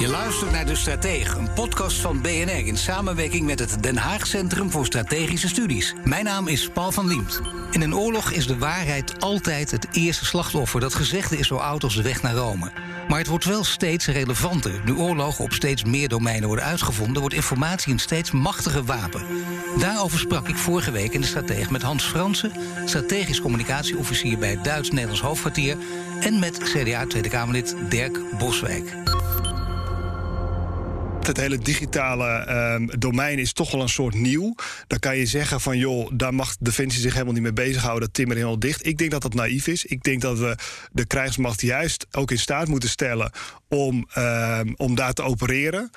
Je luistert naar De Stratege, een podcast van BNR in samenwerking met het Den Haag Centrum voor Strategische Studies. Mijn naam is Paul van Liemt. In een oorlog is de waarheid altijd het eerste slachtoffer. Dat gezegde is zo oud als de weg naar Rome. Maar het wordt wel steeds relevanter. Nu oorlogen op steeds meer domeinen worden uitgevonden, wordt informatie een steeds machtiger wapen. Daarover sprak ik vorige week in de Stratege met Hans Fransen, strategisch communicatieofficier bij het Duits-Nederlands hoofdkwartier, en met CDA Tweede Kamerlid Dirk Boswijk het hele digitale um, domein is toch wel een soort nieuw. Dan kan je zeggen van joh, daar mag Defensie zich helemaal niet mee bezighouden. Dat timmer helemaal dicht. Ik denk dat dat naïef is. Ik denk dat we de krijgsmacht juist ook in staat moeten stellen om, um, om daar te opereren.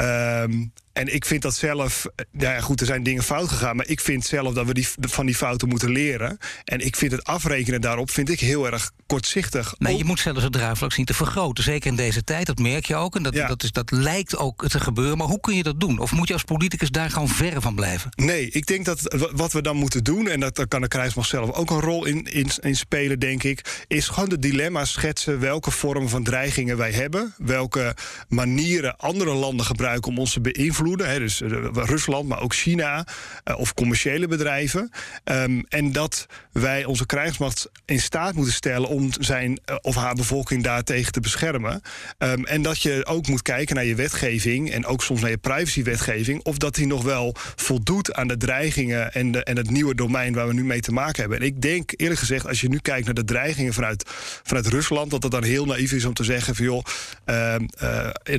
Um, en ik vind dat zelf, ja goed, er zijn dingen fout gegaan, maar ik vind zelf dat we die, van die fouten moeten leren. En ik vind het afrekenen daarop vind ik heel erg kortzichtig. Nee, je moet zelfs het draagvlak zien te vergroten. Zeker in deze tijd, dat merk je ook. En dat, dat, is, dat lijkt ook te gebeuren. Maar hoe kun je dat doen? Of moet je als politicus daar gewoon verre van blijven? Nee, ik denk dat wat we dan moeten doen, en dat, daar kan de krijgsmacht zelf ook een rol in, in, in spelen, denk ik, is gewoon de dilemma's schetsen welke vormen van dreigingen wij hebben. Welke manieren andere landen gebruiken om ons te beïnvloeden dus eh, Rusland, maar ook China uh, of commerciële bedrijven. Um, en dat wij onze krijgsmacht in staat moeten stellen om zijn uh, of haar bevolking daartegen te beschermen. Um, en dat je ook moet kijken naar je wetgeving en ook soms naar je privacywetgeving, of dat die nog wel voldoet aan de dreigingen en, en het nieuwe domein waar we nu mee te maken hebben. En ik denk eerlijk gezegd, als je nu kijkt naar de dreigingen vanuit, vanuit Rusland, dat het dan heel naïef is om te zeggen van joh, uh,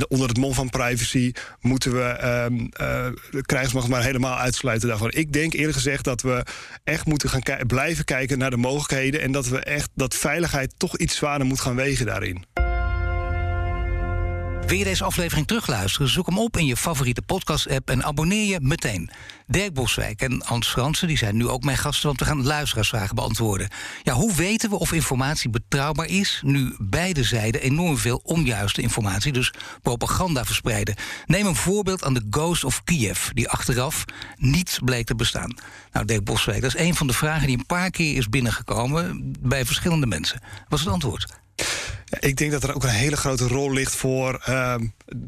onder het mom van privacy moeten we uh, de krijgsmacht maar helemaal uitsluiten daarvan. Ik denk eerlijk gezegd dat we echt moeten gaan blijven kijken naar de mogelijkheden. En dat we echt dat veiligheid toch iets zwaarder moet gaan wegen daarin. Wil je deze aflevering terugluisteren? Zoek hem op in je favoriete podcast-app en abonneer je meteen. Dirk Boswijk en Hans Fransen die zijn nu ook mijn gasten, want we gaan luisteraarsvragen beantwoorden. Ja, hoe weten we of informatie betrouwbaar is, nu beide zijden enorm veel onjuiste informatie, dus propaganda verspreiden? Neem een voorbeeld aan de Ghost of Kiev, die achteraf niet bleek te bestaan. Nou, Dirk Boswijk, dat is een van de vragen die een paar keer is binnengekomen bij verschillende mensen. Wat is het antwoord? Ik denk dat er ook een hele grote rol ligt voor, uh,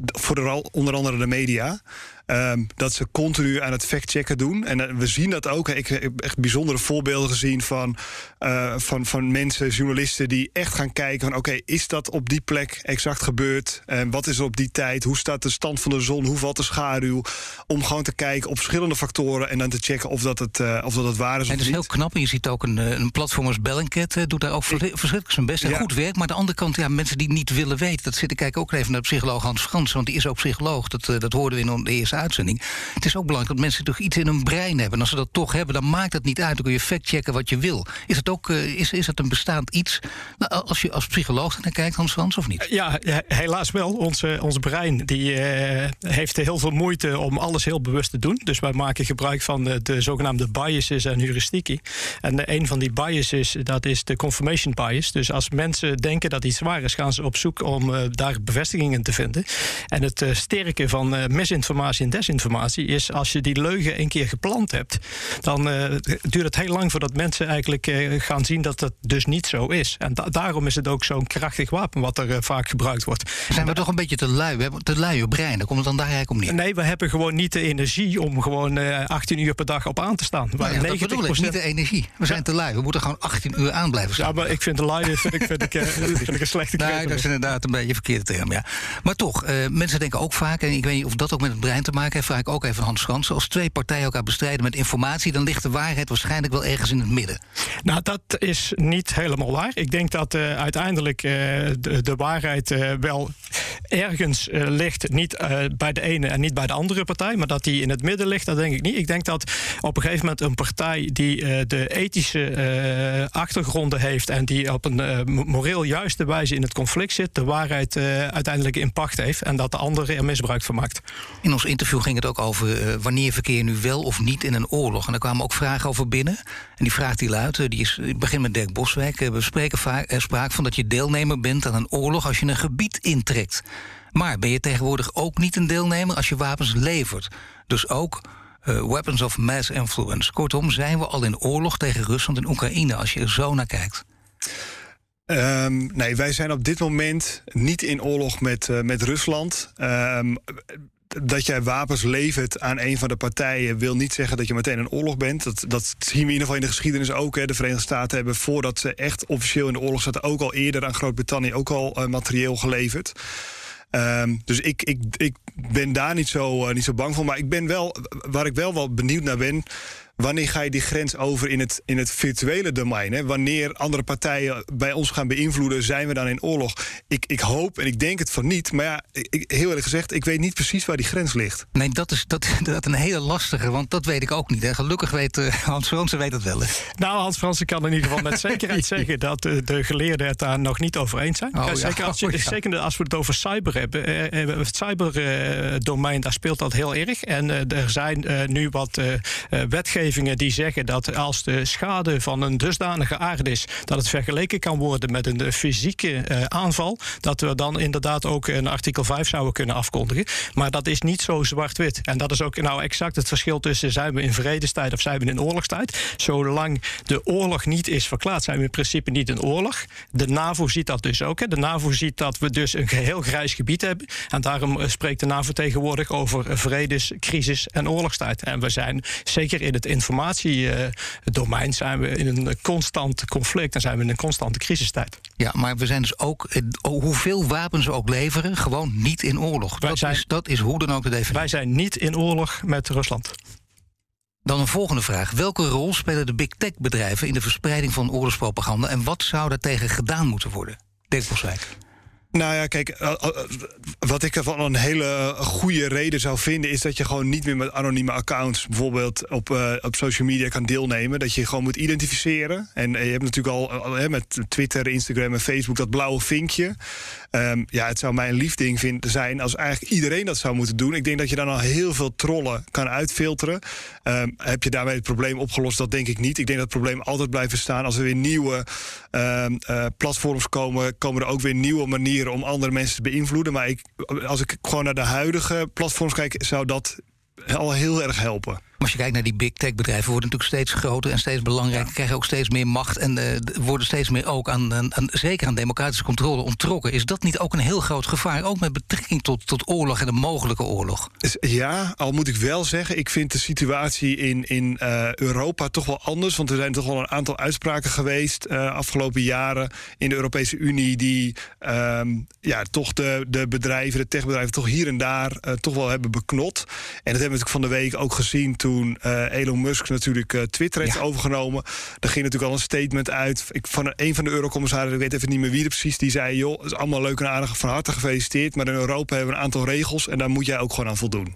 voor onder andere de media. Um, dat ze continu aan het factchecken doen. En uh, we zien dat ook. Ik heb echt bijzondere voorbeelden gezien van, uh, van, van mensen, journalisten, die echt gaan kijken van oké, is dat op die plek exact gebeurd? En wat is er op die tijd? Hoe staat de stand van de zon? Hoe valt de schaduw? Om gewoon te kijken op verschillende factoren en dan te checken of dat het, uh, of dat het waar is. En dat is heel knap. En je ziet ook een, een platform als Bellingcat doet daar ook verschrikkelijk zijn best en ja. goed werk. Maar aan de andere kant, ja, mensen die niet willen weten, dat zit ik kijk ook even naar de psycholoog Hans Frans, want die is ook psycholoog. Dat, dat hoorden we in de eerste uitzending. Het is ook belangrijk dat mensen toch iets in hun brein hebben. En als ze dat toch hebben, dan maakt het niet uit. Dan kun je factchecken wat je wil. Is het ook uh, is, is het een bestaand iets? Nou, als je als psycholoog naar kijkt, Hans Frans, of niet? Ja, helaas wel. Ons, ons brein die, uh, heeft heel veel moeite om alles heel bewust te doen. Dus wij maken gebruik van de, de zogenaamde biases en heuristieken. En een van die biases, dat is de confirmation bias. Dus als mensen denken dat iets waar is, gaan ze op zoek om uh, daar bevestigingen te vinden. En het sterke van misinformatie en desinformatie is als je die leugen een keer geplant hebt, dan uh, duurt het heel lang voordat mensen eigenlijk uh, gaan zien dat dat dus niet zo is. En da daarom is het ook zo'n krachtig wapen wat er uh, vaak gebruikt wordt. Zijn we toch een beetje te lui? We hebben te lui op brein. Dan komt het dan daar eigenlijk om neer. Nee, we hebben gewoon niet de energie om gewoon 18 uur per dag op aan te staan. Nou ja, 90 dat ik, niet de energie. We zijn te lui. We moeten gewoon 18 uur aan blijven staan. Ja, maar ik vind de lui vind ik, vind ik, vind ik een slechte Nee, dat is inderdaad een beetje een verkeerde term, ja. Maar toch, mensen denken ook vaak, en ik weet niet of dat ook met het brein te maken heeft, vraag ik ook even Hans Frans. Als twee partijen elkaar bestrijden met informatie, dan ligt de waarheid waarschijnlijk wel ergens in het midden. Nou, dat is niet helemaal waar. Ik denk dat uh, uiteindelijk uh, de, de, waarheid uh, wel ergens ligt. Niet bij de ene en niet bij de andere partij, maar dat die in het midden ligt, dat denk ik niet. Ik denk dat op een gegeven moment een partij die de ethische achtergronden heeft en die op een moreel juiste wijze in het conflict zit, de waarheid uiteindelijk in pacht heeft en dat de andere er misbruik van maakt. In ons interview ging het ook over wanneer verkeer nu wel of niet in een oorlog. En daar kwamen ook vragen over binnen. En die vraagt die luidt, die is, ik begin met Dirk Boswijk. We spreken vaak sprake van dat je deelnemer bent aan een oorlog als je een gebied intrekt. Maar ben je tegenwoordig ook niet een deelnemer als je wapens levert? Dus ook weapons of mass influence. Kortom, zijn we al in oorlog tegen Rusland en Oekraïne als je er zo naar kijkt? Um, nee, wij zijn op dit moment niet in oorlog met, met Rusland. Um, dat jij wapens levert aan een van de partijen wil niet zeggen dat je meteen in oorlog bent. Dat, dat zien we in ieder geval in de geschiedenis ook. Hè. De Verenigde Staten hebben voordat ze echt officieel in de oorlog zaten, ook al eerder aan Groot-Brittannië ook al uh, materieel geleverd. Um, dus ik, ik, ik ben daar niet zo, uh, niet zo bang voor. Maar ik ben wel, waar ik wel wel benieuwd naar ben wanneer ga je die grens over in het, in het virtuele domein? Hè? Wanneer andere partijen bij ons gaan beïnvloeden, zijn we dan in oorlog? Ik, ik hoop en ik denk het van niet. Maar ja, ik, heel eerlijk gezegd, ik weet niet precies waar die grens ligt. Nee, dat is dat, dat een hele lastige, want dat weet ik ook niet. Hè. Gelukkig weet uh, Hans Fransen weet dat wel. Hè. Nou, Hans Fransen kan in ieder geval met zekerheid zeggen dat de, de geleerden het daar nog niet over eens zijn. Oh, zeker, ja. als, je, oh, ja. zeker als we het over cyber hebben. Uh, het cyberdomein, daar speelt dat heel erg. En er zijn nu wat die zeggen dat als de schade van een dusdanige aard is dat het vergeleken kan worden met een fysieke uh, aanval, dat we dan inderdaad ook een artikel 5 zouden kunnen afkondigen. Maar dat is niet zo zwart-wit. En dat is ook nou exact het verschil tussen zijn we in vredestijd of zijn we in oorlogstijd. Zolang de oorlog niet is verklaard, zijn we in principe niet in oorlog. De NAVO ziet dat dus ook. Hè. De NAVO ziet dat we dus een geheel grijs gebied hebben. En daarom spreekt de NAVO tegenwoordig over vredes, crisis en oorlogstijd. En we zijn zeker in het informatiedomein zijn we in een constant conflict en zijn we in een constante crisistijd. Ja, maar we zijn dus ook, hoeveel wapens we ook leveren, gewoon niet in oorlog. Dat, zijn, is, dat is hoe dan ook de definitie. Wij zijn niet in oorlog met Rusland. Dan een volgende vraag. Welke rol spelen de big tech bedrijven in de verspreiding van oorlogspropaganda en wat zou daar tegen gedaan moeten worden? Dirk Boswijk. Nou ja, kijk, wat ik ervan een hele goede reden zou vinden, is dat je gewoon niet meer met anonieme accounts bijvoorbeeld op, uh, op social media kan deelnemen. Dat je gewoon moet identificeren. En je hebt natuurlijk al met Twitter, Instagram en Facebook dat blauwe vinkje. Um, ja, het zou mijn liefding vinden zijn als eigenlijk iedereen dat zou moeten doen. Ik denk dat je dan al heel veel trollen kan uitfilteren. Um, heb je daarmee het probleem opgelost? Dat denk ik niet. Ik denk dat het probleem altijd blijft bestaan. Als er weer nieuwe um, uh, platforms komen, komen er ook weer nieuwe manieren om andere mensen te beïnvloeden. Maar ik, als ik gewoon naar de huidige platforms kijk, zou dat al heel erg helpen. Maar als je kijkt naar die big tech bedrijven, worden natuurlijk steeds groter en steeds belangrijker. Krijgen ook steeds meer macht en uh, worden steeds meer ook aan, aan, aan, zeker aan democratische controle onttrokken. Is dat niet ook een heel groot gevaar? Ook met betrekking tot, tot oorlog en een mogelijke oorlog. Ja, al moet ik wel zeggen, ik vind de situatie in, in uh, Europa toch wel anders. Want er zijn toch wel een aantal uitspraken geweest uh, afgelopen jaren in de Europese Unie. die um, ja, toch de, de bedrijven, de techbedrijven, toch hier en daar toch wel hebben beknot. En dat hebben we natuurlijk van de week ook gezien toen uh, Elon Musk natuurlijk uh, Twitter heeft ja. overgenomen. Daar ging natuurlijk al een statement uit. Ik, van een van de eurocommissarissen, ik weet even niet meer wie er precies, die zei: joh, het is allemaal leuk en aardig, van harte gefeliciteerd. Maar in Europa hebben we een aantal regels en daar moet jij ook gewoon aan voldoen.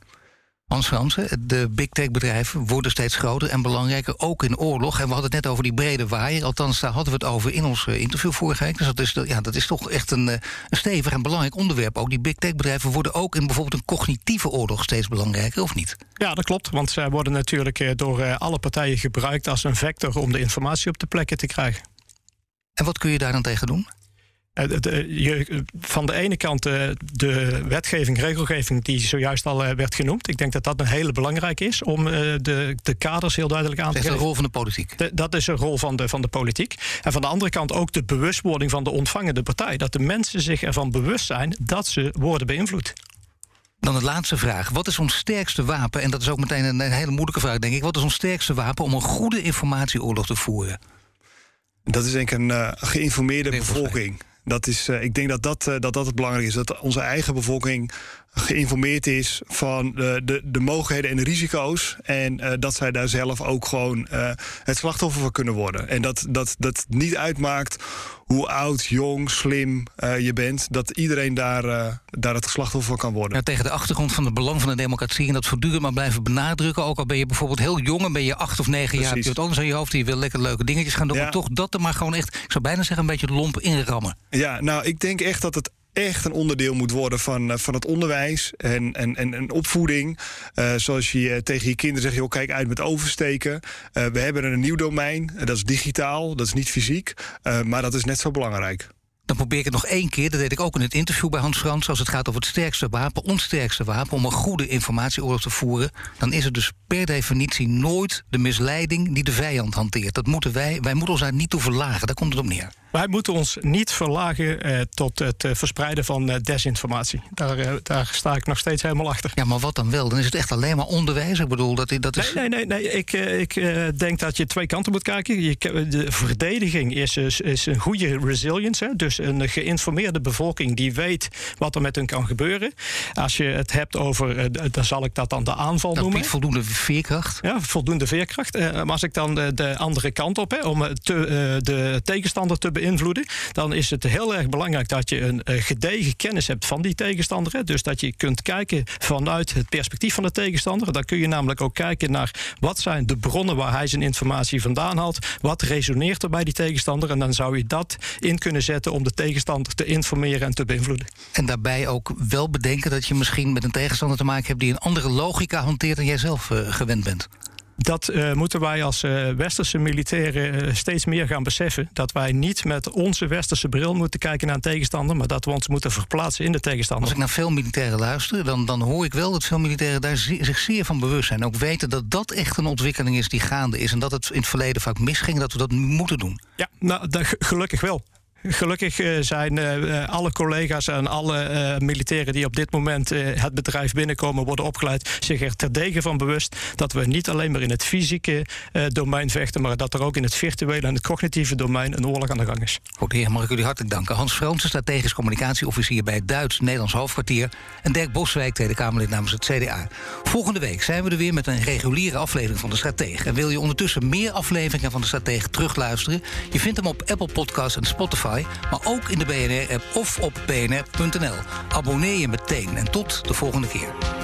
Hans Fransen, de big tech bedrijven worden steeds groter en belangrijker, ook in oorlog. En we hadden het net over die brede waaier. Althans, daar hadden we het over in ons interview vorige week. Dus dat is, ja, dat is toch echt een, een stevig en belangrijk onderwerp. Ook die big tech bedrijven worden ook in bijvoorbeeld een cognitieve oorlog steeds belangrijker, of niet? Ja, dat klopt. Want zij worden natuurlijk door alle partijen gebruikt als een vector om de informatie op de plekken te krijgen. En wat kun je daar dan tegen doen? Je, van de ene kant de, de wetgeving, regelgeving die zojuist al werd genoemd. Ik denk dat dat een hele belangrijk is om de, de kaders heel duidelijk aan te geven. Dat is een rol van de politiek. De, dat is een rol van de, van de politiek. En van de andere kant ook de bewustwording van de ontvangende partij. Dat de mensen zich ervan bewust zijn dat ze worden beïnvloed. Dan de laatste vraag. Wat is ons sterkste wapen? En dat is ook meteen een, een hele moeilijke vraag, denk ik. Wat is ons sterkste wapen om een goede informatieoorlog te voeren? Dat is denk ik een uh, geïnformeerde bevolking. Dat is, uh, ik denk dat dat, uh, dat dat het belangrijk is. Dat onze eigen bevolking geïnformeerd is van de, de, de mogelijkheden en de risico's. En uh, dat zij daar zelf ook gewoon het slachtoffer van kunnen worden. En dat dat, dat niet uitmaakt hoe oud, jong, slim je bent. Dat iedereen daar, daar het slachtoffer van kan worden. Ja, tegen de achtergrond van het belang van de democratie. En dat voortdurend maar blijven benadrukken. Ook al ben je bijvoorbeeld heel jong en ben je acht of negen Precies. jaar. Heb je het anders aan je hoofd. En je wil lekker leuke dingetjes gaan doen. Ja. Maar toch dat er maar gewoon echt, ik zou bijna zeggen, een beetje lomp inrammen. Ja, nou, ik denk echt dat het echt een onderdeel moet worden van, uh, van het onderwijs en, en, en, en opvoeding. Uh, zoals je uh, tegen je kinderen zegt, joh, kijk uit met oversteken. we hebben een nieuw domein, dat is digitaal, dat is niet fysiek. maar dat is net zo belangrijk. Dan probeer ik het nog één keer. Dat deed ik ook in het interview bij Hans Frans. Als het gaat over het sterkste wapen, ons sterkste wapen, om een goede informatieoorlog te voeren, dan is het dus per definitie nooit de misleiding die de vijand hanteert. Dat moeten wij, wij moeten ons daar niet toe verlagen. Daar komt het op neer. Wij moeten ons niet verlagen eh, tot het eh, verspreiden van eh, desinformatie. Daar, eh, daar sta ik nog steeds helemaal achter. Ja, maar wat dan wel? Dan is het echt alleen maar onderwijs. Ik bedoel, dat, dat is. Nee, nee, nee. nee. Ik, eh, ik denk dat je twee kanten moet kijken. Je, de verdediging is, is, is een goede resilience. Hè? Dus een geïnformeerde bevolking die weet wat er met hun kan gebeuren. Als je het hebt over, eh, dan zal ik dat dan de aanval dat noemen. voldoende veerkracht. Ja, voldoende veerkracht. Eh, maar als ik dan de, de andere kant op, hè, om te, eh, de tegenstander te beïnvloeden, dan is het heel erg belangrijk dat je een eh, gedegen kennis hebt van die tegenstander. Hè. Dus dat je kunt kijken vanuit het perspectief van de tegenstander. Dan kun je namelijk ook kijken naar wat zijn de bronnen waar hij zijn informatie vandaan haalt. Wat resoneert er bij die tegenstander? En dan zou je dat in kunnen zetten om de tegenstander te informeren en te beïnvloeden. En daarbij ook wel bedenken dat je misschien met een tegenstander te maken hebt die een andere logica hanteert dan jij zelf eh, gewend bent. Dat uh, moeten wij als uh, westerse militairen uh, steeds meer gaan beseffen. Dat wij niet met onze westerse bril moeten kijken naar een tegenstander, maar dat we ons moeten verplaatsen in de tegenstander. Als ik naar veel militairen luister, dan, dan hoor ik wel dat veel militairen daar zich zeer van bewust zijn. Ook weten dat dat echt een ontwikkeling is die gaande is. En dat het in het verleden vaak misging, dat we dat moeten doen. Ja, nou, gelukkig wel. Gelukkig uh, zijn uh, alle collega's en alle militairen die op dit moment het bedrijf binnenkomen, worden opgeleid, zich er terdege van bewust dat we niet alleen maar in het fysieke domein vechten, maar dat er ook in het virtuele en het cognitieve domein een oorlog aan de gang is. Goed, heer, mag ik jullie hartelijk danken. Hans Fransen, strategisch communicatieofficier bij het Duits-Nederlands hoofdkwartier. En Dirk Boswijk, Tweede Kamerlid namens het CDA. Volgende week zijn we er weer met een reguliere aflevering van de Stratege. En wil je ondertussen meer afleveringen van de Stratege terugluisteren? Je vindt hem op Apple Podcasts en Maar ook in de BNR-app of op bnr.nl. Abonneer je meteen en tot de volgende keer.